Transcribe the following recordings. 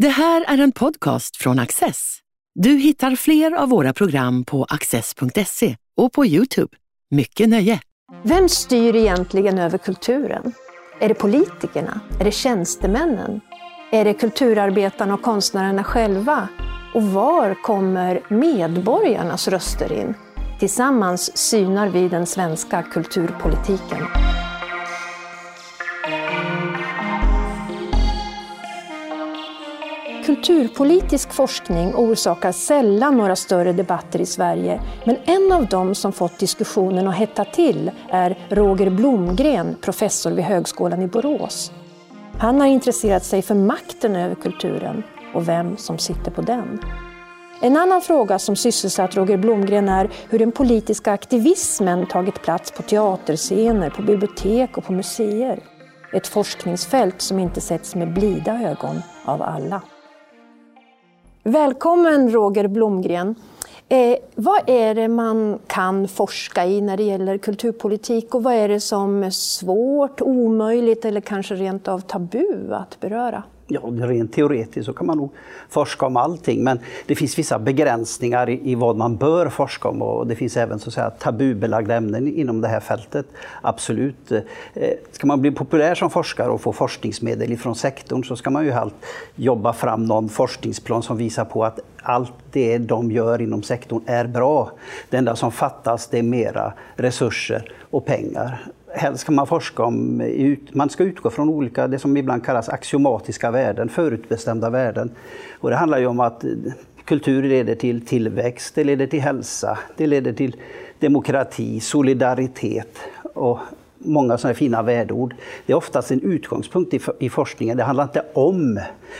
Det här är en podcast från Access. Du hittar fler av våra program på access.se och på Youtube. Mycket nöje! Vem styr egentligen över kulturen? Är det politikerna? Är det tjänstemännen? Är det kulturarbetarna och konstnärerna själva? Och var kommer medborgarnas röster in? Tillsammans synar vi den svenska kulturpolitiken. Kulturpolitisk forskning orsakar sällan några större debatter i Sverige, men en av dem som fått diskussionen att hetta till är Roger Blomgren, professor vid Högskolan i Borås. Han har intresserat sig för makten över kulturen och vem som sitter på den. En annan fråga som sysselsatt Roger Blomgren är hur den politiska aktivismen tagit plats på teaterscener, på bibliotek och på museer. Ett forskningsfält som inte setts med blida ögon av alla. Välkommen Roger Blomgren. Eh, vad är det man kan forska i när det gäller kulturpolitik och vad är det som är svårt, omöjligt eller kanske rent av tabu att beröra? Ja, rent teoretiskt så kan man nog forska om allting, men det finns vissa begränsningar i, i vad man bör forska om och det finns även så att säga, tabubelagda ämnen inom det här fältet. Absolut. Eh, ska man bli populär som forskare och få forskningsmedel ifrån sektorn så ska man ju halt jobba fram någon forskningsplan som visar på att allt det de gör inom sektorn är bra. Det enda som fattas det är mera resurser och pengar helst ska man forska om, man ska utgå från olika, det som ibland kallas axiomatiska värden, förutbestämda värden. Och det handlar ju om att kultur leder till tillväxt, det leder till hälsa, det leder till demokrati, solidaritet och många sådana fina värdeord. Det är oftast en utgångspunkt i, i forskningen. Det handlar inte om,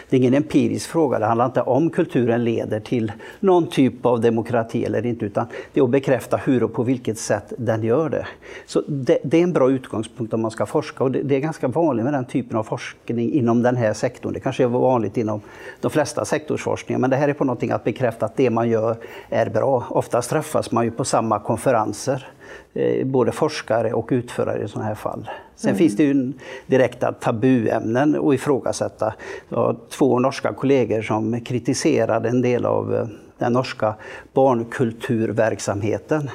det är ingen empirisk fråga, det handlar inte om kulturen leder till någon typ av demokrati eller inte, utan det är att bekräfta hur och på vilket sätt den gör det. Så det, det är en bra utgångspunkt om man ska forska och det, det, är ganska vanligt med den typen av forskning inom den här sektorn. Det kanske är vanligt inom de flesta sektorsforskningar, men det här är på någonting att bekräfta att det man gör är bra. Oftast träffas man ju på samma konferenser både forskare och utförare i sådana här fall. Sen mm. finns det ju direkta tabuämnen att ifrågasätta. Jag har två norska kollegor som kritiserade en del av eh, den norska barnkulturverksamheten.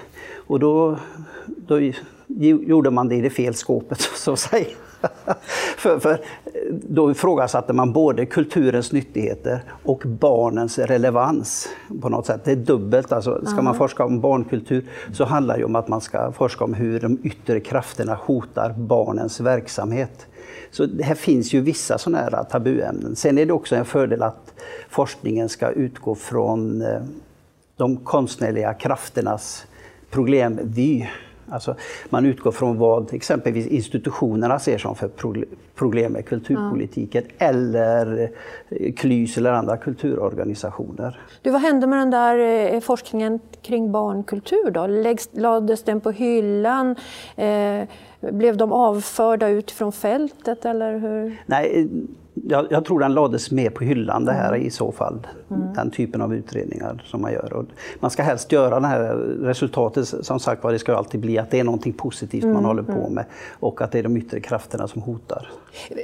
Och då, då gjorde man det i det fel skåpet, så att säga. för, för då ifrågasatte man både kulturens nyttigheter och barnens relevans på något sätt. Det är dubbelt. Alltså, ska man forska om barnkultur så handlar det om att man ska forska om hur de yttre krafterna hotar barnens verksamhet. Så här finns ju vissa sådana här tabuämnen. Sen är det också en fördel att forskningen ska utgå från eh, de konstnärliga krafternas problemvy. Alltså man utgår från vad exempelvis institutionerna ser som för problem med kulturpolitiken ja. eller eh, KLYS eller andra kulturorganisationer. Du, vad hände med den där eh, forskningen kring barnkultur då? Läggs, lades den på hyllan? Eh, blev de avförda ut från fältet eller hur? Nej, jag, jag, tror den lades mer på hyllan det här mm. i så fall. Mm. Den typen av utredningar som man gör. Och man ska helst göra det här resultatet, som sagt var, det ska alltid bli att det är någonting positivt mm. man håller på mm. med och att det är de yttre krafterna som hotar.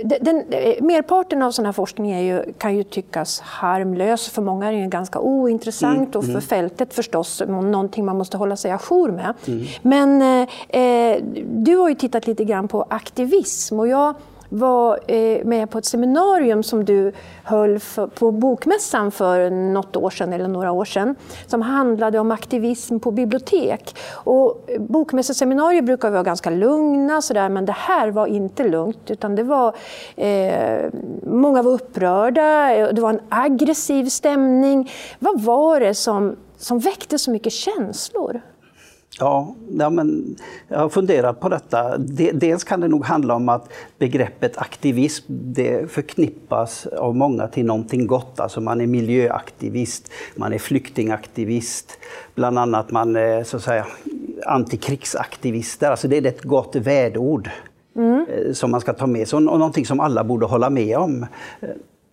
Den, den, merparten av sån här forskning är ju, kan ju tyckas harmlös. För många är den ganska ointressant mm. och för mm. fältet förstås någonting man måste hålla sig ajour med. Men eh, eh, du har ju tittat lite grann på aktivism och jag var eh, med på ett seminarium som du höll för, på Bokmässan för något år sedan, eller några år sedan, som handlade om aktivism på bibliotek. Och bokmässoseminarier brukar vara ganska lugna, sådär, men det här var inte lugnt. Utan det var, eh, många var upprörda, eh, det var en aggressiv stämning. Vad var det som, som väckte så mycket känslor? Ja, ja men jag har funderat på detta. Dels kan det nog handla om att begreppet aktivism det förknippas av många till någonting gott. Alltså man är miljöaktivist, man är flyktingaktivist, bland annat man är så att säga antikrigsaktivister. Alltså det är ett gott värdeord mm. Eh, som man ska ta med sig och någonting som alla borde hålla med om.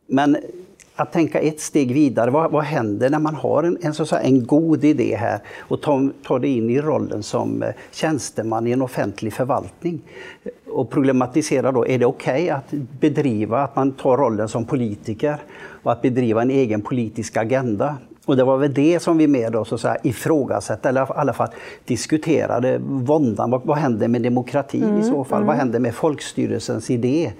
Men att tänka ett steg vidare. Vad, vad händer när man har en, en, så säga, en god idé här och tar, tar det in i rollen som eh, tjänsteman i en offentlig förvaltning? och problematisera då, är det okej okay att bedriva, att man tar rollen som politiker och att bedriva en egen politisk agenda? Och det var väl det som vi med då, så att säga, ifrågasatte, eller i alla fall diskuterade våndan. Vad, vad händer med demokratin mm, i så fall? Mm. Vad händer med folkstyrelsens idé?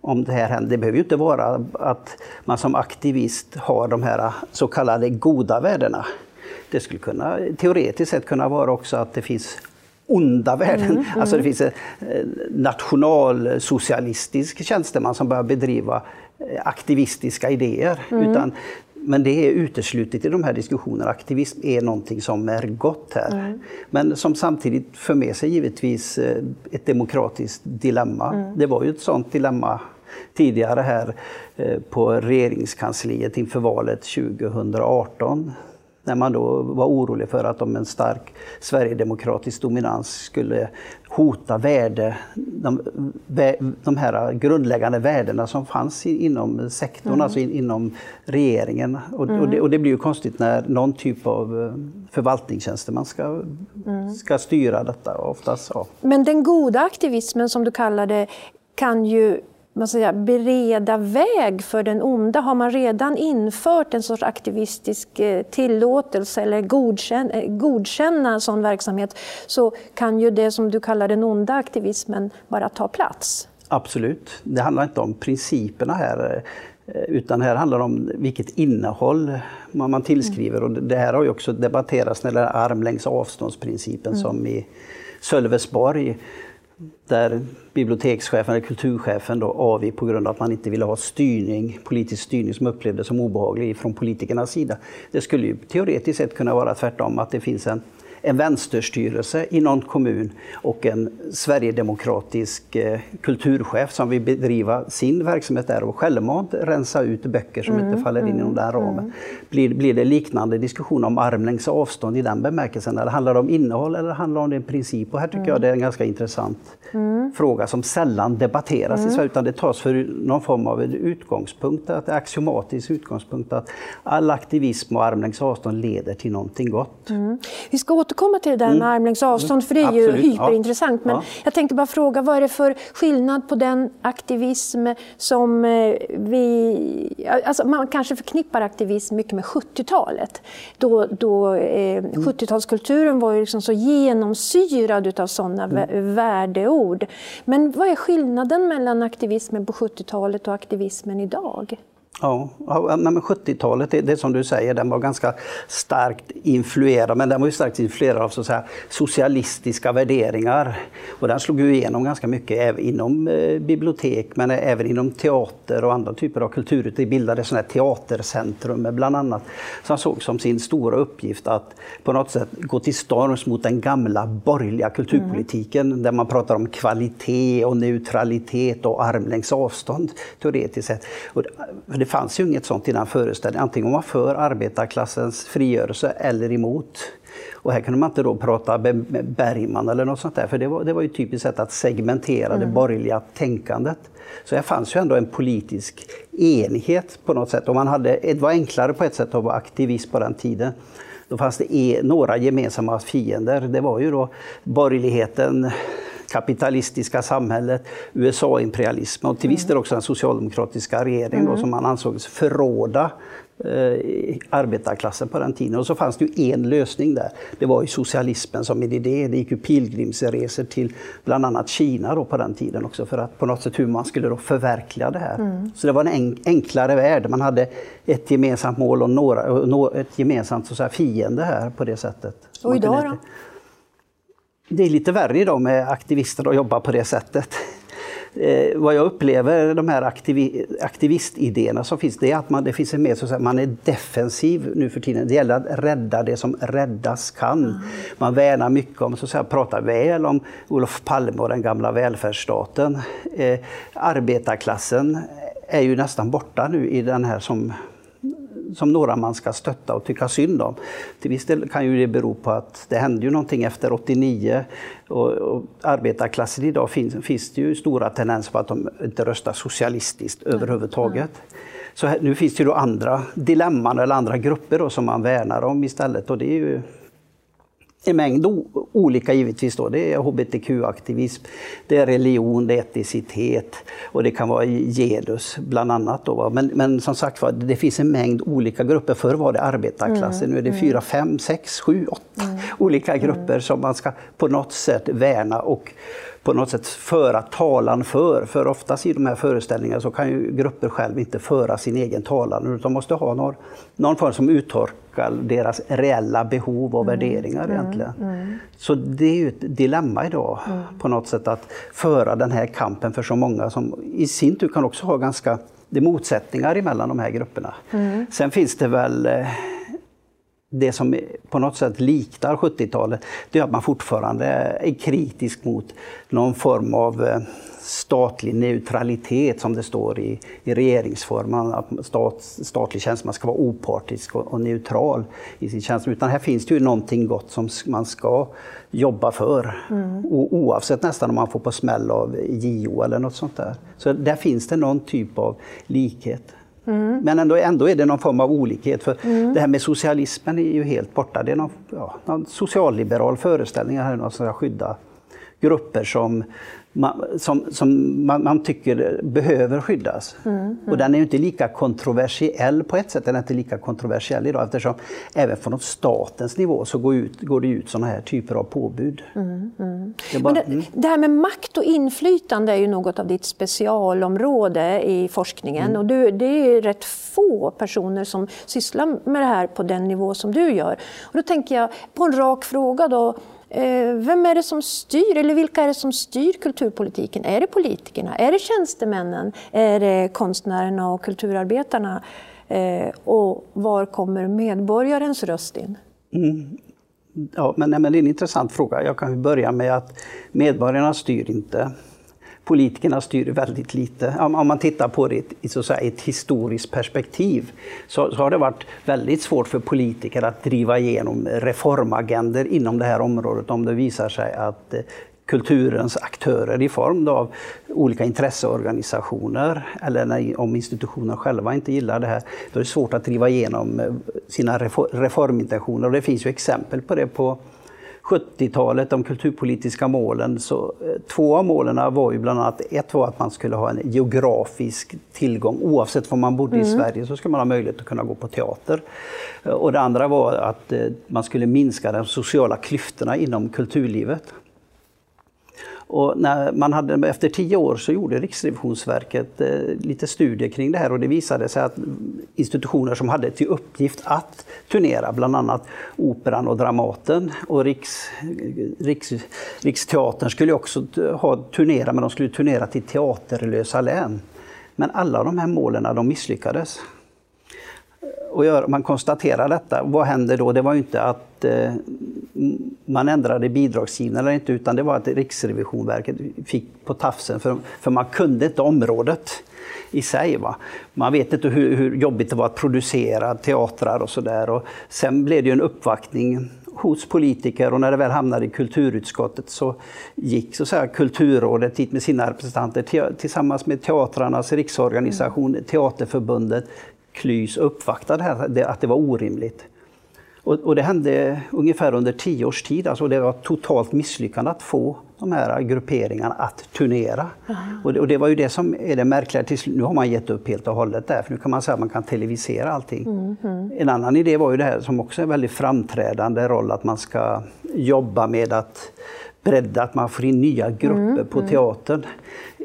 Om det här händer. Det behöver ju inte vara att man som aktivist har de här så kallade goda värdena. Det skulle kunna, teoretiskt sett kunna vara också att det finns onda värden. Mm, mm. Alltså det finns en nationalsocialistisk tjänsteman som börjar bedriva eh, aktivistiska idéer. Mm. Utan, men det är uteslutet i de här diskussionerna. Aktivism är någonting som är gott här. Mm. Men som samtidigt för med sig givetvis eh, ett demokratiskt dilemma. Mm. Det var ju ett sådant dilemma tidigare här eh, på regeringskansliet inför valet 2018 när man då var orolig för att om en stark sverigedemokratisk dominans skulle hota värde, de, de här grundläggande värdena som fanns inom sektorn, mm. alltså inom regeringen. Och, mm. och, det, och, det, blir ju konstigt när någon typ av eh, förvaltningstjänsteman ska, mm. ska styra detta. Oftast, ja. Men den goda aktivismen som du kallar det kan ju man säga, bereda väg för den onda? Har man redan infört en sorts aktivistisk eh, tillåtelse eller godkänna, eh, godkänna sån verksamhet så kan ju det som du kallar den onda aktivismen bara ta plats. Absolut. Det handlar inte om principerna här eh, utan här handlar det om vilket innehåll man tillskriver. Och det här har ju också debatterats när det är armlängds avståndsprincipen mm. som i Sölvesborg där bibliotekschefen eller kulturchefen då avgick på grund av att man inte ville ha styrning, politisk styrning som upplevdes som obehaglig från politikernas sida. Det skulle ju teoretiskt sett kunna vara tvärtom, att det finns en en vänsterstyrelse i någon kommun och en sverigedemokratisk eh, kulturchef som vill bedriva sin verksamhet där och självmant rensa ut böcker som mm, inte faller in mm, inom den ramen. Mm. Blir, blir det liknande diskussion om armlängds avstånd i den bemärkelsen? Eller handlar det om innehåll eller handlar det om en princip? Och här tycker mm. jag det är en ganska intressant mm. fråga som sällan debatteras i mm. Sverige utan det tas för någon form av utgångspunkt, att det är axiomatisk utgångspunkt att all aktivism och armlängds avstånd leder till någonting gott. Vi ska återkomma till det där med mm. armlängds avstånd, för det är Absolut. ju hyperintressant. Men ja. jag tänkte bara fråga, vad är det för skillnad på den aktivism som eh, vi... Alltså man kanske förknippar aktivism mycket med 70-talet. Då, då eh, mm. 70-talskulturen var ju liksom så genomsyrad av sådana mm. värdeord. Men vad är skillnaden mellan aktivismen på 70-talet och aktivismen idag? Ja, ja 70-talet, det, det som du säger, den var ganska starkt influerad, men den var ju starkt influerad av så att säga, socialistiska värderingar. Och den slog ju igenom ganska mycket inom eh, bibliotek, men även inom teater och andra typer av kultur. Det bildades sådana här teatercentrum bland annat, som såg som sin stora uppgift att på något sätt gå till storms mot den gamla borgerliga kulturpolitiken, mm. där man pratar om kvalitet och neutralitet och armlängds avstånd, teoretiskt sett. Och det fanns ju inget sånt i den föreställningen. Antingen var man för arbetarklassens frigörelse eller emot. Och här kunde man inte då prata Bergman eller något sånt där, för det var, det var ju typiskt sätt att segmentera mm. det borgerliga tänkandet. Så här fanns ju ändå en politisk enighet på något sätt. Och man hade, det var enklare på ett sätt att vara aktivist på den tiden. Då fanns det e, några gemensamma fiender. Det var ju då borgerligheten, kapitalistiska samhället, USA-imperialismen och till viss del också den socialdemokratiska regeringen mm. då, som man ansåg förråda eh, arbetarklassen på den tiden. Och så fanns det ju en lösning där. Det var ju socialismen som en idé. Det gick ju pilgrimsresor till bland annat Kina då på den tiden också för att på något sätt hur man skulle då förverkliga det här. Mm. Så det var en enklare värld. Man hade ett gemensamt mål och några, ett gemensamt så säga, fiende här på det sättet. Och idag då? Det är lite värre idag med aktivister att jobba på det sättet. Eh, vad jag upplever, de här aktivi aktivistidéerna som finns, det är att man, det finns en mer, så att säga, man är defensiv nu för tiden. Det gäller att rädda det som räddas kan. Mm. Man värnar mycket om, så att säga, pratar väl om Olof Palme och den gamla välfärdsstaten. Eh, arbetarklassen är ju nästan borta nu i den här som som några man ska stötta och tycka synd om. Till viss del kan ju det bero på att det hände ju någonting efter 89 och, och arbetarklassen idag finns, finns det ju stora tendenser på att de inte röstar socialistiskt Nej. överhuvudtaget. Så här, nu finns det ju då andra dilemman eller andra grupper då som man värnar om istället och det är ju en mängd olika givetvis. Då. Det är hbtq-aktivism, det är religion, det är etnicitet och det kan vara genus bland annat. Då. Men, men som sagt var, det finns en mängd olika grupper. Förr var det arbetarklassen, mm. nu är det fyra, fem, sex, sju, åtta mm. olika grupper mm. som man ska på något sätt värna och på något sätt föra talan för. För oftast i de här föreställningarna så kan ju grupper själv inte föra sin egen talan utan måste ha någon, någon form som uttolkar deras reella behov och mm. värderingar mm. egentligen. Mm. Så det är ju ett dilemma idag mm. på något sätt att föra den här kampen för så många som i sin tur kan också ha ganska det är motsättningar emellan de här grupperna. Mm. Sen finns det väl eh, det som på något sätt liknar 70-talet, det är att man fortfarande är kritisk mot någon form av eh, statlig neutralitet som det står i, i regeringsformen, att stat, statlig tjänsteman ska vara opartisk och, och, neutral i sin tjänst. Utan här finns det ju någonting gott som man ska jobba för. Mm. O, oavsett nästan om man får på smäll av JO eller något sånt där. Så där finns det någon typ av likhet. Mm. Men ändå, ändå är det någon form av olikhet. För mm. Det här med socialismen är ju helt borta. Det är någon, ja, någon socialliberal föreställning här, någon som ska skydda grupper som man, som, som man, man, tycker behöver skyddas. Mm, mm. Och den är inte lika kontroversiell på ett sätt, den är inte lika kontroversiell idag eftersom även från statens nivå så går, ut, går det ut sådana här typer av påbud. Mm, mm. det, bara, det, mm. det, här med makt och inflytande är ju något av ditt specialområde i forskningen mm. och du, det är rätt få personer som sysslar med det här på den nivå som du gör. Och då tänker jag på en rak fråga då, Eh, vem är det som styr, eller vilka är det som styr kulturpolitiken? Är det politikerna? Är det tjänstemännen? Är det konstnärerna och kulturarbetarna? Eh, och var kommer medborgarens röst in? Mm. Ja, men, men det är en intressant fråga. Jag kan börja med att medborgarna styr inte politikerna styr väldigt lite. Om man tittar på det i så säga, ett historiskt perspektiv så, så, har det varit väldigt svårt för politiker att driva igenom reformagender inom det här området om det visar sig att eh, kulturens aktörer i form av olika intresseorganisationer eller när, om institutionerna själva inte gillar det här, då är det svårt att driva igenom eh, sina reformintentioner. Och det finns ju exempel på det på 70-talet, de kulturpolitiska målen, så eh, två av målen var ju bland annat, ett var att man skulle ha en geografisk tillgång, oavsett var man bodde mm. i Sverige så skulle man ha möjlighet att kunna gå på teater. Eh, och det andra var att eh, man skulle minska de sociala klyftorna inom kulturlivet. Och när man hade, efter tio år så gjorde Riksrevisionsverket eh, lite studier kring det här och det visade sig att institutioner som hade till uppgift att turnera, bland annat Operan och Dramaten och Riks, Riks, Riksteatern skulle också ha turnera, men de skulle turnera till teaterlösa län. Men alla de här målen de misslyckades och gör, man konstaterar detta, vad händer då? Det var ju inte att eh, man ändrade bidragsgivningen eller inte, utan det var att Riksrevisionsverket fick på tafsen för, för man kunde inte området i sig. Va? Man vet inte hur, hur jobbigt det var att producera teatrar och sådär. Sen blev det en uppvaktning hos politiker och när det väl hamnade i kulturutskottet så gick så säga, Kulturrådet dit med sina representanter tillsammans med Teatrarnas riksorganisation, mm. Teaterförbundet, KLYS uppvaktade här, att det var orimligt. Och, och, det hände ungefär under tio års tid. Alltså det var totalt misslyckande att få de här grupperingarna att turnera. Och det, och det, var ju det som är det märkliga. Nu har man gett upp helt och hållet där, för nu kan man säga att man kan televisera allting. Mm, mm. En annan idé var ju det här som också är en väldigt framträdande roll, att man ska jobba med att bredda, att man får in nya grupper mm, på mm. teatern.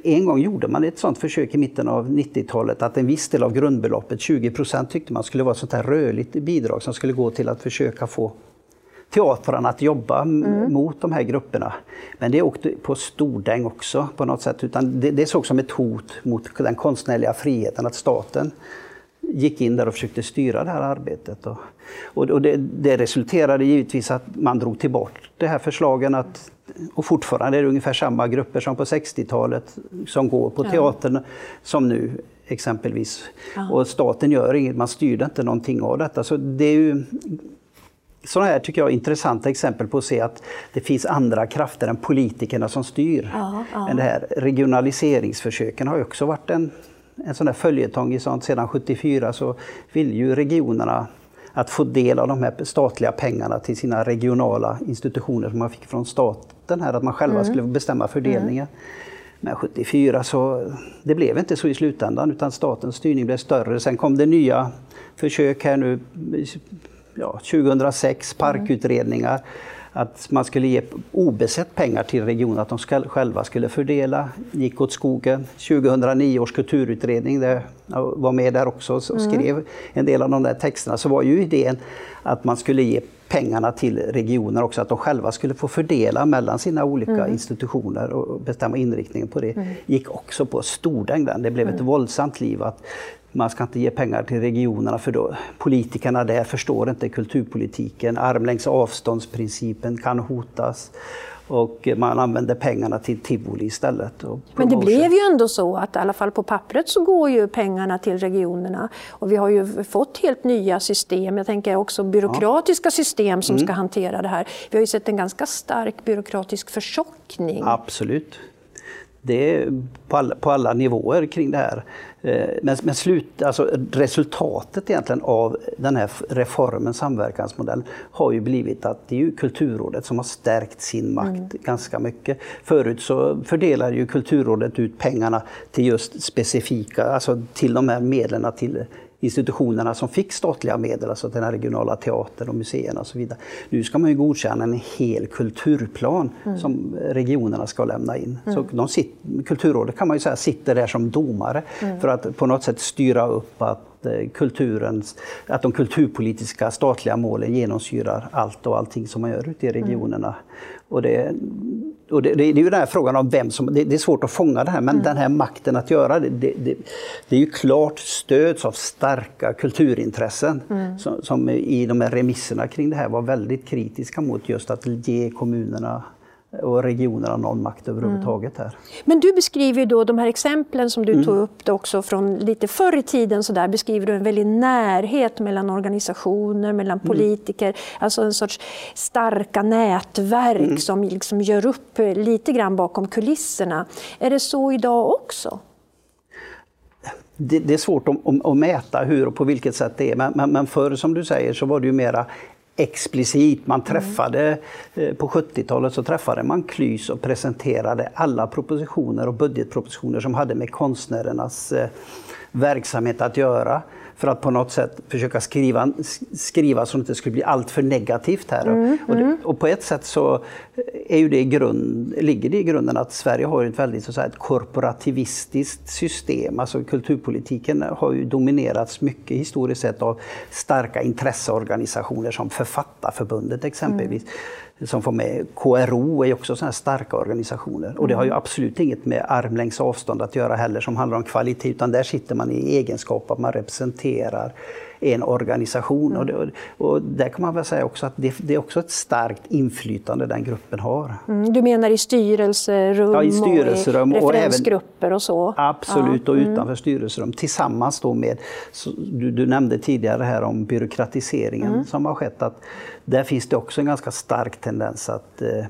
En gång gjorde man ett sådant försök i mitten av 90-talet att en viss del av grundbeloppet, 20 procent, tyckte man skulle vara ett sånt här rörligt bidrag som skulle gå till att försöka få teatrarna att jobba mm. mot de här grupperna. Men det åkte på stordäng också på något sätt. Utan det, det såg som ett hot mot den konstnärliga friheten att staten gick in där och försökte styra det här arbetet. Och, och det, det resulterade givetvis att man drog tillbaka det här förslagen att och fortfarande är det ungefär samma grupper som på 60-talet som går på teatern ja. som nu exempelvis. Ja. Och staten gör inget, man styrde inte någonting av detta. Så det är ju sådana här tycker jag intressanta exempel på att se att det finns andra krafter än politikerna som styr. Ja, ja. Det här regionaliseringsförsöken har ju också varit en, en sån där följetong i sånt. Sedan 74 så vill ju regionerna att få del av de här statliga pengarna till sina regionala institutioner som man fick från staten, här, att man själva mm. skulle bestämma fördelningen. Mm. Men 74 så det blev inte så i slutändan utan statens styrning blev större. Sen kom det nya försök här nu ja, 2006, parkutredningar att man skulle ge obesett pengar till regionen, att de själva skulle fördela. gick åt skogen. 2009 års kulturutredning, det var med där också och mm. skrev mm. en del av de där texterna, så var ju idén att man skulle ge pengarna till regioner också, att de själva skulle få fördela mellan sina olika mm. institutioner och bestämma inriktningen på det. Mm. gick också på stordäng Det blev ett mm. våldsamt liv. att man ska inte ge pengar till regionerna för då politikerna där förstår inte kulturpolitiken. Armlängds avståndsprincipen kan hotas och man använder pengarna till tivoli istället. Men det blev ju ändå så att i alla fall på pappret så går ju pengarna till regionerna och vi har ju fått helt nya system. Jag tänker också byråkratiska ja. system som mm. ska hantera det här. Vi har ju sett en ganska stark byråkratisk förtjockning. Absolut det är på alla, på alla nivåer kring det här. Eh, men, men slut, alltså resultatet egentligen av den här reformen, samverkansmodell, har ju blivit att det är ju Kulturrådet som har stärkt sin makt mm. ganska mycket. Förut så fördelade ju Kulturrådet ut pengarna till just specifika, alltså till de här medlen till institutionerna som fick statliga medel, alltså den här regionala teatern och museerna och så vidare. Nu ska man ju godkänna en hel kulturplan mm. som regionerna ska lämna in. Mm. Så de sitter, Kulturrådet kan man ju säga sitter där som domare mm. för att på något sätt styra upp att eh, kulturens, att de kulturpolitiska statliga målen genomsyrar allt och allting som man gör ute i regionerna. Mm. Och det, och det, det, är ju den här frågan om vem som... Det, det är svårt att fånga det här, men mm. den här makten att göra det, det, det, är ju klart stöds av starka kulturintressen mm. som, som, i de här remisserna kring det här var väldigt kritiska mot just att ge kommunerna och regionerna någon makt överhuvudtaget här. Men du beskriver då de här exemplen som du mm. tog upp också från lite förr i tiden så där beskriver du en väldig närhet mellan organisationer, mellan mm. politiker, mm. alltså en sorts starka nätverk mm. som liksom gör upp lite grann bakom kulisserna. Är det så idag också? Det, är svårt att, mäta hur och på vilket sätt det är, men, men, men förr som du säger så var det ju mera explicit. Man träffade, mm. på 70-talet så träffade man KLYS och presenterade alla propositioner och budgetpropositioner som hade med konstnärernas eh, verksamhet att göra för att på något sätt försöka skriva, skriva så att det inte skulle bli allt för negativt här. Mm, och, det, mm. och, på ett sätt så är ju det grund, ligger det i grunden att Sverige har ett väldigt så att säga, ett korporativistiskt system. Alltså kulturpolitiken har ju dominerats mycket historiskt sett av starka intresseorganisationer som Författarförbundet exempelvis. Mm som får med KRO är också sådana starka organisationer. Och det har ju mm. absolut inget med armlängds avstånd att göra heller som handlar om kvalitet, utan där sitter man i egenskap att man representerar en organisation. Mm. Och, det, och, där kan man väl säga också att det, det, är också ett starkt inflytande den gruppen har. Mm, du menar i styrelserum, ja, i styrelserum och, i referensgrupper och, och så? Absolut, ja. och mm. utanför styrelserum tillsammans då med, du, du, nämnde tidigare här om byråkratiseringen mm. som har skett. Att där finns det också en ganska stark tendens att eh,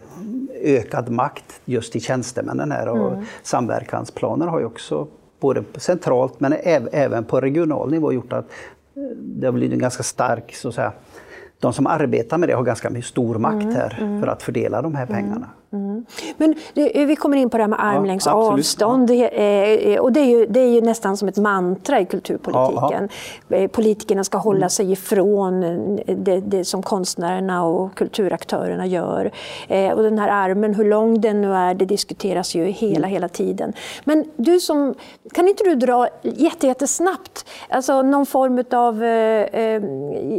ökad makt just till tjänstemännen här och mm. samverkansplaner har ju också både centralt men även på regional nivå gjort att det har blivit en ganska stark, så att säga, de som arbetar med det har ganska stor makt mm, här mm. för att fördela de här pengarna. Mm. Men det, vi kommer in på det här med armlängds ja, avstånd. Ja. Det, och det är, ju, det är ju nästan som ett mantra i kulturpolitiken. Ja, eh, Politikerna ska hålla mm. sig ifrån det, det, som konstnärerna och kulturaktörerna gör. Eh, och den här armen, hur lång den nu är, det diskuteras ju hela, mm. hela tiden. Men du som, kan inte du dra jättesnabbt, alltså någon form av, eh, eh,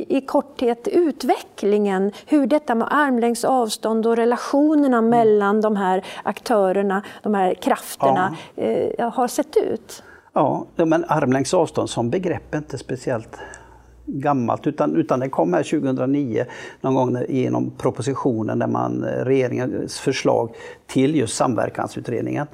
i korthet, utvecklingen, hur detta med armlängds avstånd och relationerna mellan mellan de här aktörerna, de här krafterna, ja. eh, har sett ut? Ja, men armlängds avstånd som begrepp är inte speciellt gammalt utan, utan det kom här 2009 någon gång genom propositionen där man, eh, regeringens förslag till just samverkansutredningen,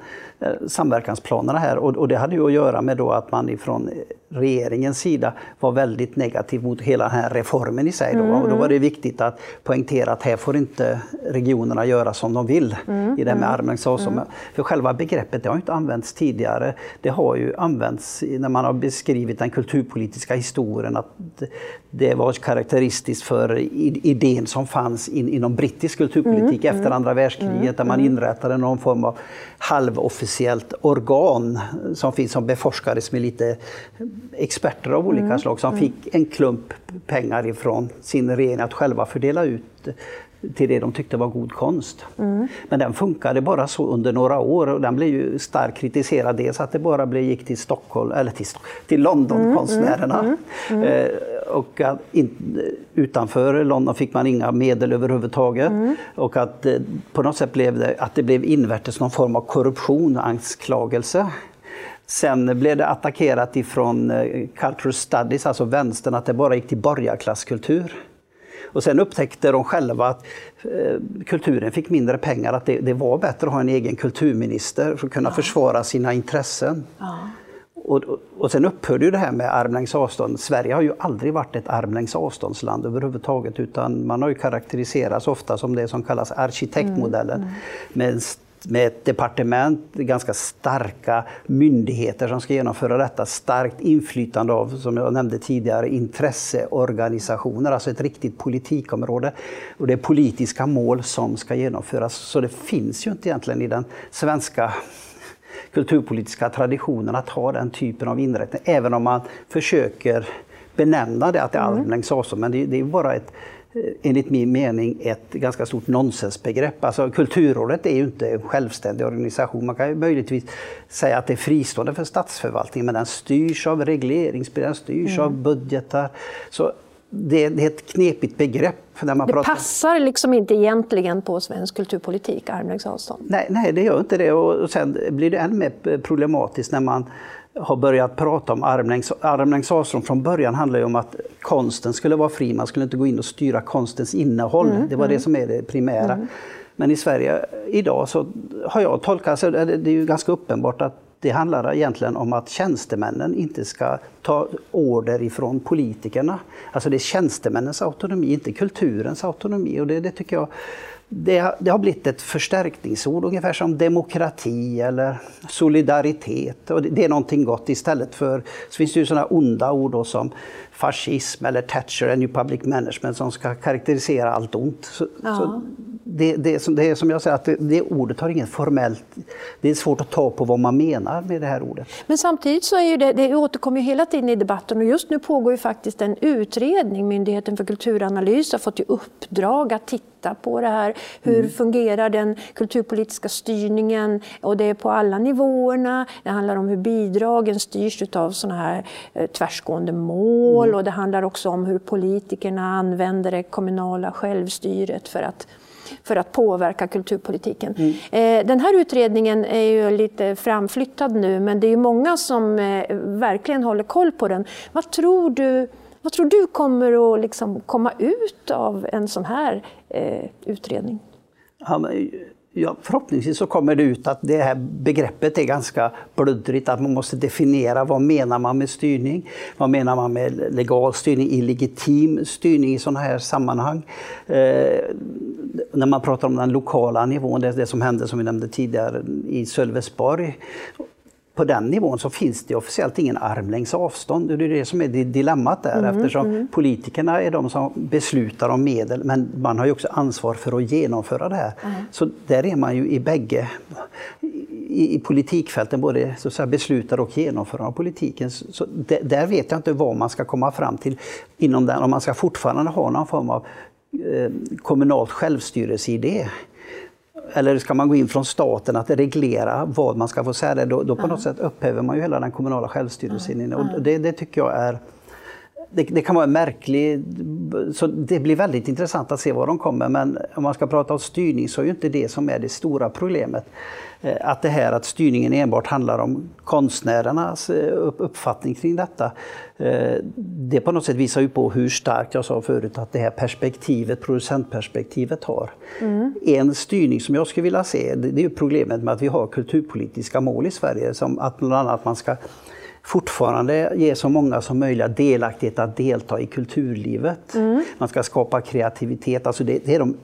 samverkansplanerna här och, och det hade ju att göra med då att man ifrån regeringens sida var väldigt negativ mot hela den här reformen i sig. Då. Mm. Och då var det viktigt att poängtera att här får inte regionerna göra som de vill mm. i det här med mm. armlängds avstånd. Mm. För själva begreppet det har inte använts tidigare. Det har ju använts när man har beskrivit den kulturpolitiska historien att det var karaktäristiskt för idén som fanns in, inom brittisk kulturpolitik mm, efter mm. andra världskriget mm, där man mm. inrättade någon form av halvofficiellt organ som finns som beforskades med lite experter av olika mm, slag som fick en klump pengar ifrån sin regering att själva fördela ut till det de tyckte var god konst. Mm. Men den funkade bara så under några år och den blev ju starkt kritiserad. Dels att det bara blev, gick till Stockholm, eller till, till Londonkonstnärerna. Mm, mm, mm. Och att in, utanför London fick man inga medel överhuvudtaget. Mm. Och att eh, på något sätt blev det, att det blev invärtes någon form av korruption, anklagelse. Sen blev det attackerat ifrån eh, Cultural Studies, alltså vänstern, att det bara gick till borgarklasskultur. Och sen upptäckte de själva att eh, kulturen fick mindre pengar, att det, det, var bättre att ha en egen kulturminister för att kunna ja. försvara sina intressen. Ja. Och, och sen upphörde ju det här med armlängds avstånd. Sverige har ju aldrig varit ett armlängds avståndsland överhuvudtaget utan man har ju karaktäriserats ofta som det som kallas arkitektmodellen. Mm, mm. Med med ett departement, ganska starka myndigheter som ska genomföra detta, starkt inflytande av, som jag nämnde tidigare, intresseorganisationer, alltså ett riktigt politikområde. Och det är politiska mål som ska genomföras. Så det finns ju inte egentligen i den svenska kulturpolitiska traditionen att ha den typen av inrättning, även om man försöker benämna det att det är mm. armlängds avstånd. Men det, det är bara ett Eh, enligt min mening ett ganska stort nonsensbegrepp. Alltså, Kulturrådet är ju inte en självständig organisation. Man kan ju möjligtvis säga att det är fristående för statsförvaltningen men den styrs av regleringsbrev, den styrs mm. av budgetar. Så det, det, är ett knepigt begrepp. När man det pratar... passar liksom inte egentligen på svensk kulturpolitik, armlängds avstånd? Nej, nej, det gör inte det. Och sen blir det än mer problematiskt när man har börjat prata om armlängds, armlängds avstånd. Från början handlar det om att konsten skulle vara fri, man skulle inte gå in och styra konstens innehåll. Mm, det var mm. det som är det primära. Mm. Men i Sverige idag så har jag tolkat, så det är ju ganska uppenbart att det handlar egentligen om att tjänstemännen inte ska ta order ifrån politikerna. Alltså det är tjänstemännens autonomi, inte kulturens autonomi. Och det, det tycker jag det, det, har blivit ett förstärkningsord, ungefär som demokrati eller solidaritet. Och det, det är någonting gott istället för, så finns det ju sådana onda ord som fascism eller Thatcher, a new public management, som ska karaktärisera allt ont. Så, ja. så det, det, det, är som jag säger, att det, det ordet har inget formellt... Det är svårt att ta på vad man menar med det här ordet. Men samtidigt så är ju det, det återkommer ju hela tiden i debatten och just nu pågår ju faktiskt en utredning. Myndigheten för kulturanalys har fått i uppdrag att titta på det här. Hur mm. fungerar den kulturpolitiska styrningen? Och det är på alla nivåerna. Det handlar om hur bidragen styrs av sådana här eh, tvärsgående mål och det handlar också om hur politikerna använder det kommunala självstyret för att för att påverka kulturpolitiken. Mm. Eh, den här utredningen är ju lite framflyttad nu men det är många som eh, verkligen håller koll på den. Vad tror du, vad tror du kommer att liksom komma ut av en sån här eh, utredning? Ja, men, ja, förhoppningsvis så kommer det ut att det här begreppet är ganska bluddrigt, att man måste definiera vad menar man med styrning? Vad menar man med legal styrning, illegitim styrning i sådana här sammanhang? Eh, när man pratar om den lokala nivån, det, det som hände som vi nämnde tidigare i Sölvesborg, på den nivån så finns det officiellt ingen armlängds avstånd. Det är det som är dilemmat där mm, eftersom mm. politikerna är de som beslutar om medel men man har ju också ansvar för att genomföra det här. Mm. Så där är man ju i bägge i, i politikfälten, både så att säga, beslutare och genomförare av politiken. Så där, där vet jag inte vad man ska komma fram till inom den, om man ska fortfarande ha någon form av eh, kommunalt självstyrelseidé eller ska man gå in från staten att reglera vad man ska få säga, då, då på något sätt upphäver man ju hela den kommunala självstyrelsen. Och det, det tycker jag är det, det, kan vara märkligt, så det blir väldigt intressant att se vad de kommer. Men om man ska prata om styrning så är ju inte det som är det stora problemet. Eh, att det här att styrningen enbart handlar om konstnärernas eh, uppfattning kring detta. Eh, det på något sätt visar ju på hur starkt, jag sa förut, att det här perspektivet, producentperspektivet har. Mm. En styrning som jag skulle vilja se, det är ju problemet med att vi har kulturpolitiska mål i Sverige, som att bland annat man ska fortfarande ge så många som möjligt delaktighet att delta i kulturlivet. Mm. Man ska skapa kreativitet. Alltså det, det, är de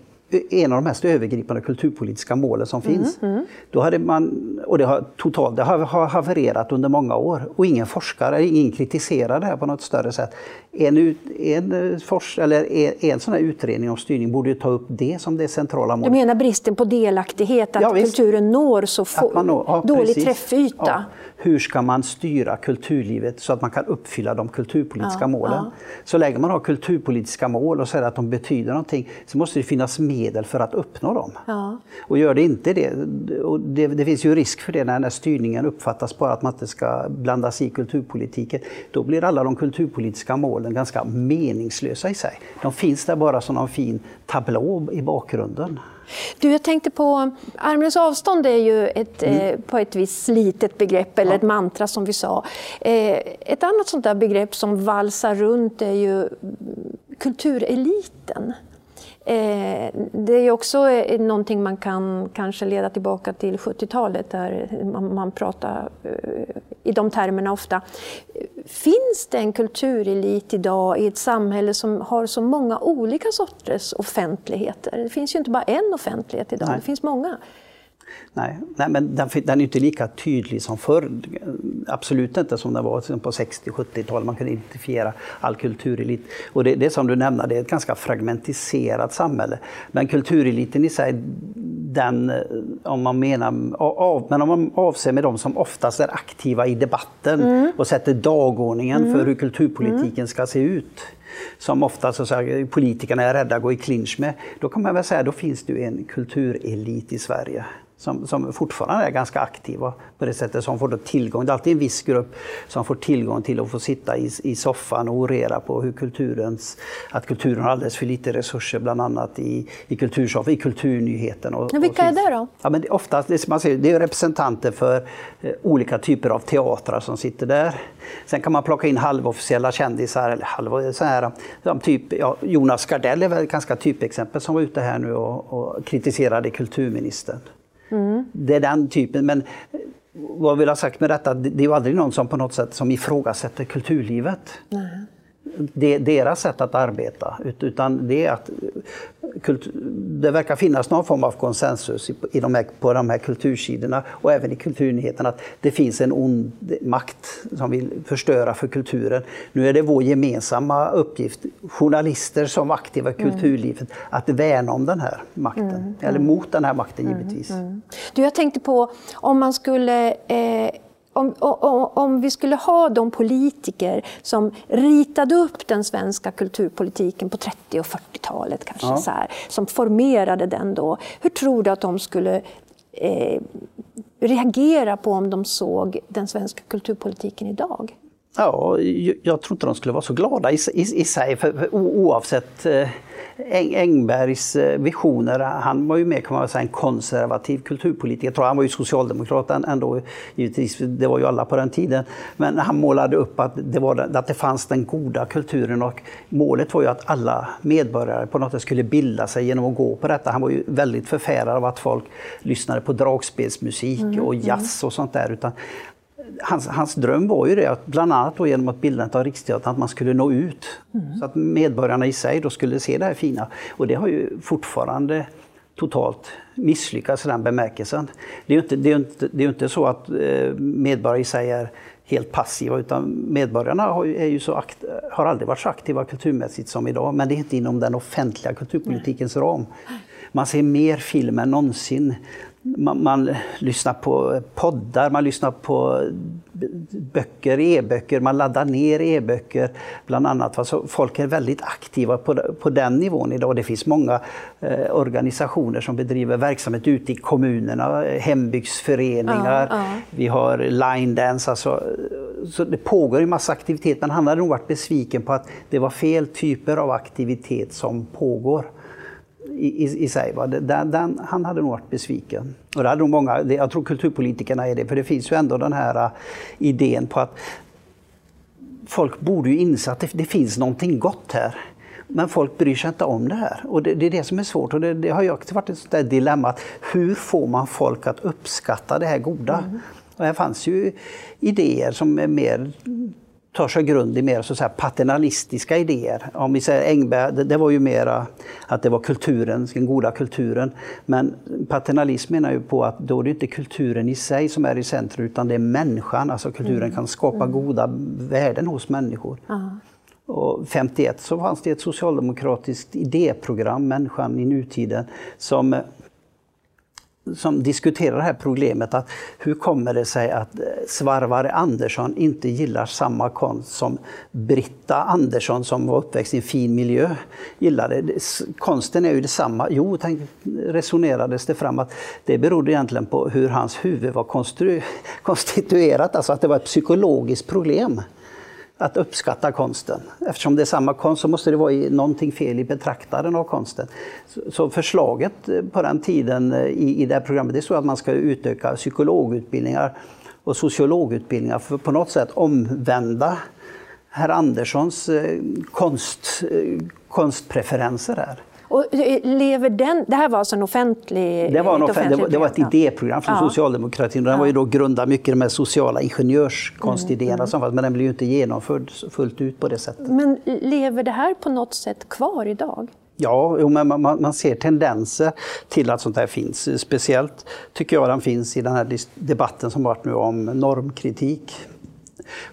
en av de mest övergripande kulturpolitiska målen som finns. Mm, Då hade man, och det har totalt det har havererat under många år och ingen forskare, ingen kritiserar det här på något större sätt. En, en, fors, eller en, en sån här utredning om styrning borde ju ta upp det som det centrala målet. Du menar bristen på delaktighet, att ja, kulturen når så få, når, ja, dålig precis. träffyta? Ja hur ska man styra kulturlivet så att man kan uppfylla de kulturpolitiska målen. Så länge man har kulturpolitiska mål och säger att de betyder någonting så måste det finnas medel för att uppnå dem. Ja. Och gör det inte det, och det, det finns ju risk för det när, när styrningen uppfattas bara att man inte ska blandas i kulturpolitiken, då blir alla de kulturpolitiska målen ganska meningslösa i sig. De finns där bara som någon fin tablå i bakgrunden. Du, jag tänkte på armlängds avstånd är ju ett, mm. eh, på ett vis slitet begrepp eller ja. ett mantra som vi sa. Eh, ett annat sånt där begrepp som valsar runt är ju kultureliten. Eh, det är också eh, någonting man kan kanske leda tillbaka till 70-talet där man, man pratar eh, i de termerna ofta. Finns det en kulturelit idag i ett samhälle som har så många olika sorters offentligheter? Det finns ju inte bara en offentlighet idag, Nej. det finns många. Nej, nej men den, den, är inte lika tydlig som förr. Absolut inte som den var på 60-70-talet. Man kunde identifiera all kulturelit. Och det, det som du nämnde, det är ett ganska fragmentiserat samhälle. Men kultureliten i sig, den, om man menar, av, men om man avser med de som oftast är aktiva i debatten mm. och sätter dagordningen mm. för hur kulturpolitiken mm. ska se ut som ofta så säga, politikerna är rädda att gå i clinch med, då kan man väl säga då finns det en kulturelit i Sverige som, som fortfarande är ganska aktiva på det sättet, som får då tillgång. Det är alltid en viss grupp som får tillgång till att få sitta i, i soffan och orera på hur kulturens, att kulturen har alldeles för lite resurser, bland annat i, i kultursoffan, i kulturnyheten. Och, ja, vilka och är det då? Ja, men det, oftast, man ser, det är representanter för eh, olika typer av teatrar som sitter där. Sen kan man plocka in halvofficiella kändisar, eller halv, så här, typ, ja, Jonas Gardell är väl ett ganska typexempel som var ute här nu och, och kritiserade kulturministern. Mm. Det är den typen. Men vad vill jag ha sagt med detta? Det är ju aldrig någon som på något sätt som ifrågasätter kulturlivet. Nej det, deras sätt att arbeta. Utan det är att det verkar finnas någon form av konsensus i de här, på de här kultursidorna och även i kulturnyheterna att det finns en ond makt som vill förstöra för kulturen. Nu är det vår gemensamma uppgift, journalister som aktiva i mm. kulturlivet, mm. att värna om den här makten. Mm. Eller mot den här makten mm. givetvis. Mm. Du, jag tänkte på om man skulle eh om, om, om, vi skulle ha de politiker som ritade upp den svenska kulturpolitiken på 30 och 40-talet, kanske ja. så här, som formerade den då, hur tror du att de skulle eh, reagera på om de såg den svenska kulturpolitiken idag? Ja, jag tror inte de skulle vara så glada i, i, i sig, för, för, oavsett eh, Eng Engbergs eh, visioner, han var ju mer kan man säga en konservativ kulturpolitiker. Jag tror han var ju socialdemokrat ändå, givetvis, det var ju alla på den tiden. Men han målade upp att det, var, att det fanns den goda kulturen och målet var ju att alla medborgare på något sätt skulle bilda sig genom att gå på detta. Han var ju väldigt förfärad av att folk lyssnade på dragspelsmusik mm, och jazz och sånt där. Utan hans, hans dröm var ju det, att bland annat då genom att bildandet av Riksteatern, att man skulle nå ut. Mm. Så att medborgarna i sig då skulle se det här fina. Och det har ju fortfarande totalt misslyckats i den bemärkelsen. Det är ju inte, det är inte, det är inte så att eh, medborgare i sig är helt passiva utan medborgarna har, är ju så akt, har aldrig varit så aktiva kulturmässigt som idag. Men det är inte inom den offentliga kulturpolitikens ram. Man ser mer film än någonsin man, man, lyssnar på poddar, man lyssnar på böcker, e-böcker, man laddar ner e-böcker bland annat. Alltså, folk är väldigt aktiva på, på den nivån idag. Det finns många eh, organisationer som bedriver verksamhet ute i kommunerna, hembygdsföreningar, ja, ja. vi har line dance. Alltså, så det pågår en massa aktivitet, men han hade nog varit besviken på att det var fel typer av aktivitet som pågår i, i, i sig. Va? Den, den, han hade nog varit besviken. Och det hade nog många, jag tror kulturpolitikerna är det, för det finns ju ändå den här uh, idén på att folk borde ju inse att det, det, finns någonting gott här. Men folk bryr sig inte om det här. Och det, det är det som är svårt. Och det, det har ju också varit ett sånt dilemma. Hur får man folk att uppskatta det här goda? Mm. Och här fanns ju idéer som är mer tar sig grund i mer så att paternalistiska idéer. Om vi säger Engberg, det, det, var ju mera att det var kulturen, den goda kulturen. Men paternalism menar ju på att då är det inte kulturen i sig som är i centrum utan det är människan. Alltså kulturen mm. kan skapa mm. goda värden hos människor. Aha. Och 51 så fanns det ett socialdemokratiskt idéprogram, Människan i nutiden, som som diskuterar det här problemet att hur kommer det sig att eh, Svarvare Andersson inte gillar samma konst som Britta Andersson som var uppväxt i en fin miljö gillade. Konsten är ju detsamma. Jo, tänk, resonerades det fram att det berodde egentligen på hur hans huvud var konstituerat, alltså att det var ett psykologiskt problem att uppskatta konsten. Eftersom det är samma konst så måste det vara någonting fel i betraktaren av konsten. Så förslaget eh, på den tiden eh, i, i det här programmet det är så att man ska utöka psykologutbildningar och sociologutbildningar för att på något sätt omvända herr Anderssons eh, konst, konstpreferenser här. Och eh, lever den, det här var alltså en offentlig... Det var, en offentlig, det var, det var ett idéprogram från ja. socialdemokratin. Den ja. var ju då grundad mycket de här sociala ingenjörskonstidéerna mm, som fanns, men den blev ju inte genomförd fullt ut på det sättet. Men lever det här på något sätt kvar idag? Ja, men man, man, ser tendenser till att sånt här finns. Speciellt tycker jag den finns i den här debatten som varit nu om normkritik.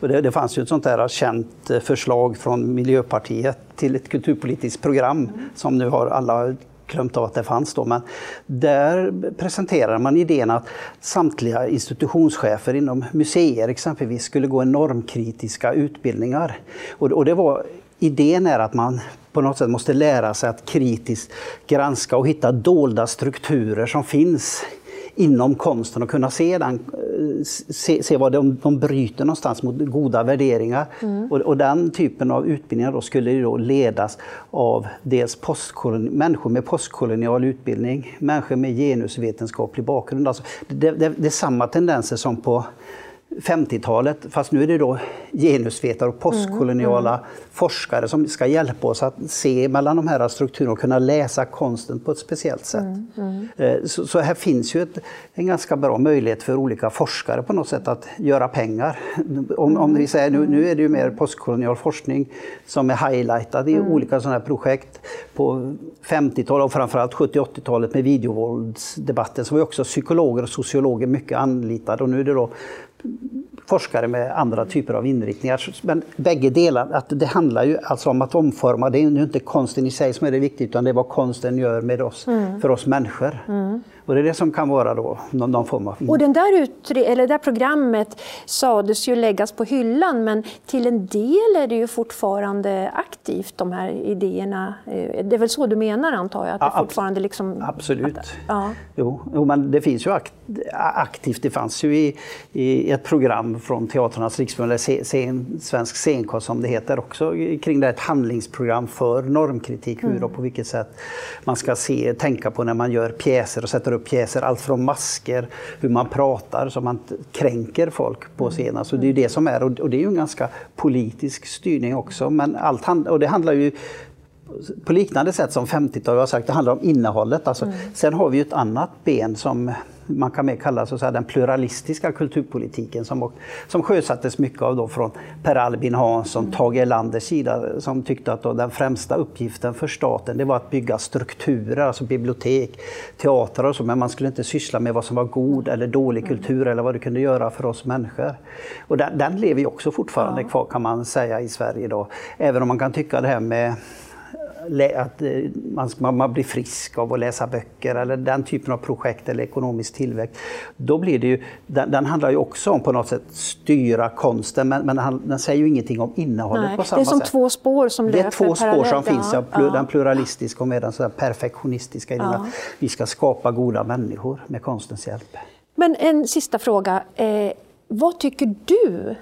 Och det, det fanns ju ett sånt där känt eh, förslag från Miljöpartiet till ett kulturpolitiskt program mm. som nu har alla glömt av att det fanns då, men där presenterade man idén att samtliga institutionschefer inom museer exempelvis skulle gå normkritiska utbildningar. Och, och det var, idén är att man på något sätt måste lära sig att kritiskt granska och hitta dolda strukturer som finns inom konsten och kunna se, den, eh, se, se vad de, de bryter någonstans mot goda värderingar. Mm. Och, och, den typen av utbildningar då skulle då ledas av dels människor med postkolonial utbildning, människor med genusvetenskaplig bakgrund. Alltså det, det, det är samma tendenser som på 50-talet, fast nu är det då genusvetare och postkoloniala mm, mm. forskare som ska hjälpa oss att se mellan de här strukturerna och kunna läsa konsten på ett speciellt sätt. Mm, mm. Eh, så, så, här finns ju ett, en ganska bra möjlighet för olika forskare på något sätt att göra pengar. Om, om vi säger nu, nu är det ju mer postkolonial forskning som är highlightad i mm. olika sådana här projekt. På 50-talet och framförallt 70-80-talet med videovåldsdebatten så var också psykologer och sociologer mycket anlitade och nu är det då forskare med andra typer av inriktningar. Men bägge delar, att det handlar ju alltså om att omforma. Det är ju inte konsten i sig som är det viktiga utan det är vad konsten gör med oss, mm. för oss människor. Mm. Och det är det som kan vara då någon, någon form av... Och den där utre, eller det där programmet sades ju läggas på hyllan men till en del är det ju fortfarande aktivt, de här idéerna. Eh, det är väl så du menar antar jag? Att det ja, fortfarande liksom, absolut. Att, ja. jo, jo, men det finns ju aktivt. Det fanns ju i, i ett program från Teatrarnas riksförbund, scen, Svensk scenkonst som det heter också, kring det ett handlingsprogram för normkritik, hur mm. och på vilket sätt man ska se, tänka på när man gör pjäser och sätter upp pjäser, allt från masker, hur man pratar så man kränker folk på mm. scenen. Så det är det som är, och det är ju en ganska politisk styrning också. Men allt, och det handlar ju på liknande sätt som 50-talet har sagt, det handlar om innehållet. Alltså, mm. Sen har vi ett annat ben som man kan mer kalla så säga, den pluralistiska kulturpolitiken som, som sjösattes mycket av då från Per Albin Hansson, mm. Tage Erlanders sida som tyckte att då den främsta uppgiften för staten det var att bygga strukturer, alltså bibliotek, teatrar och så, men man skulle inte syssla med vad som var god eller dålig mm. kultur eller vad det kunde göra för oss människor. Och den, den lever ju också fortfarande ja. kvar kan man säga i Sverige idag. Även om man kan tycka det här med att eh, man, man blir frisk av att läsa böcker eller den typen av projekt eller ekonomisk tillväxt. Då blir det ju, den, den handlar ju också om på något sätt styra konsten men, men den, den säger ju ingenting om innehållet Nej, på samma sätt. Det är som sätt. två spår som löper Det är två spår som finns, ja, ja. den pluralistiska och med den så perfektionistiska ja. att vi ska skapa goda människor med konstens hjälp. Men en sista fråga. Eh, vad tycker du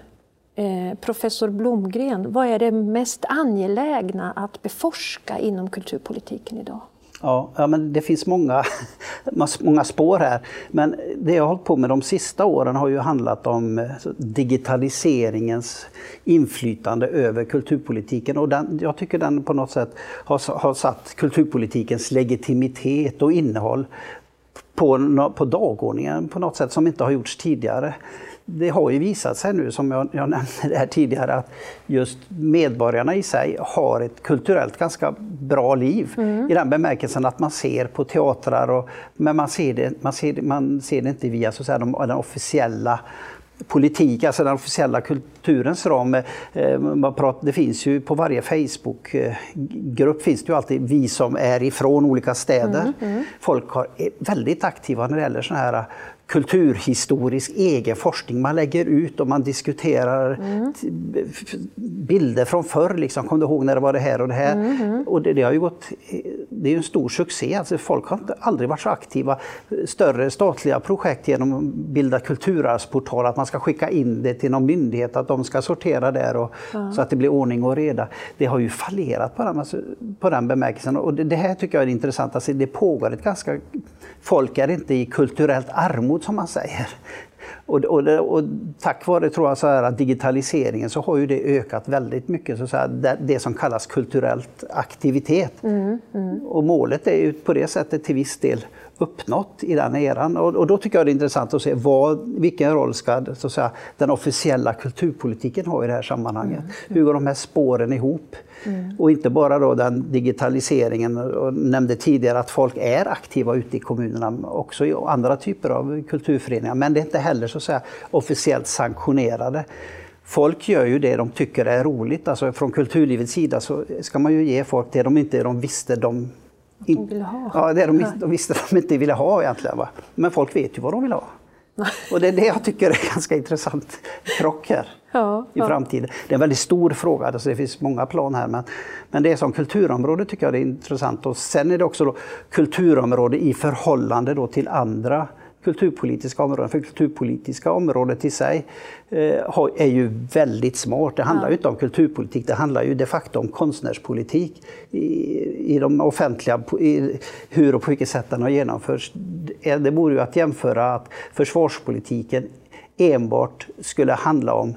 Eh, professor Blomgren, vad är det mest angelägna att beforska inom kulturpolitiken idag? Ja, ja men det finns många, många spår här. Men det jag har hållit på med de sista åren har ju handlat om eh, digitaliseringens inflytande över kulturpolitiken. Och den, jag tycker den på något sätt har, har satt kulturpolitikens legitimitet och innehåll på, på dagordningen på något sätt som inte har gjorts tidigare det har ju visat sig nu, som jag, jag nämnde här tidigare, att just medborgarna i sig har ett kulturellt ganska bra liv. Mm. I den bemärkelsen att man ser på teatrar, och, men man ser, det, man, ser, man ser det inte via så att säga, de, den officiella politik, alltså den officiella kulturens ram. Eh, det finns ju på varje Facebookgrupp finns det ju alltid vi som är ifrån olika städer. Mm, mm. Folk är väldigt aktiva när det gäller sådana här kulturhistorisk egen forskning. Man lägger ut och man diskuterar mm. bilder från förr. Liksom. Kom du ihåg när det var det här och det här? Mm. Och det, det, har ju gått, det är en stor succé. Alltså folk har aldrig varit så aktiva. Större statliga projekt genom att bilda kulturarvsportal, att man ska skicka in det till någon myndighet, att de ska sortera där och, mm. så att det blir ordning och reda. Det har ju fallerat på den, alltså, på den bemärkelsen. Och det, det här tycker jag är intressant. Alltså, det pågår ett ganska... Folk är inte i kulturellt armod som man säger. Och, och, och, tack vare tror jag, så här, digitaliseringen så har ju det ökat väldigt mycket, så, så här, det, det, som kallas kulturellt aktivitet. Mm, mm. Och målet är ju på det sättet till viss del uppnått i den eran. Och, och då tycker jag det är intressant att se vad, vilken roll ska så att säga, den officiella kulturpolitiken ha i det här sammanhanget. Mm. Hur går de här spåren ihop? Mm. Och inte bara då den digitaliseringen, och nämnde tidigare att folk är aktiva ute i kommunerna, också i andra typer av kulturföreningar, men det är inte heller så att säga, officiellt sanktionerade. Folk gör ju det de tycker är roligt. Alltså från kulturlivets sida så ska man ju ge folk det de inte de visste de de ville ha. Ja, det de, de visste de inte ville ha egentligen. Va? Men folk vet ju vad de vill ha. Och det är det jag tycker är ganska intressant krock här ja, i framtiden. Det är en väldigt stor fråga, alltså det finns många plan här. Men, men det är som kulturområde tycker jag det är intressant. Och sen är det också då kulturområde i förhållande då till andra kulturpolitiska områden. För kulturpolitiska området i sig eh, är ju väldigt smart. Det handlar ju inte om kulturpolitik, det handlar ju de facto om konstnärspolitik i, i de offentliga, i hur och på vilket sätt den har genomförts. Det vore ju att jämföra att försvarspolitiken enbart skulle handla om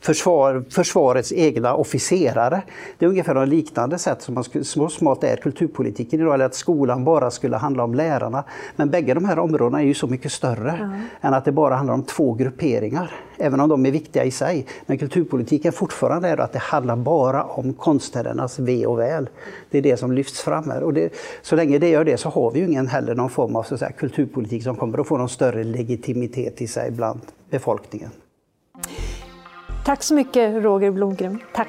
försvar, försvarets egna officerare. Det är ungefär något liknande sätt som man så smart är kulturpolitiken idag, eller att skolan bara skulle handla om lärarna. Men bägge de här områdena är ju så mycket större mm. än att det bara handlar om två grupperingar, även om de är viktiga i sig. Men kulturpolitiken fortfarande är att det handlar bara om konstnärernas ve och väl. Det är det som lyfts fram här. Och det, så länge det gör det så har vi ju ingen heller någon form av så att säga, kulturpolitik som kommer att få någon större legitimitet i sig bland befolkningen. Tack så mycket Roger Blomgren. Tack.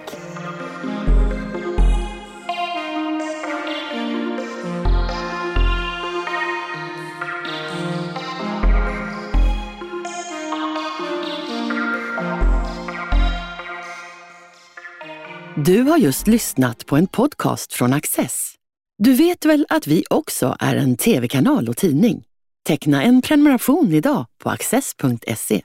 Du har just lyssnat på en podcast från Access. Du vet väl att vi också är en tv-kanal och tidning? Teckna en prenumeration idag på access.se.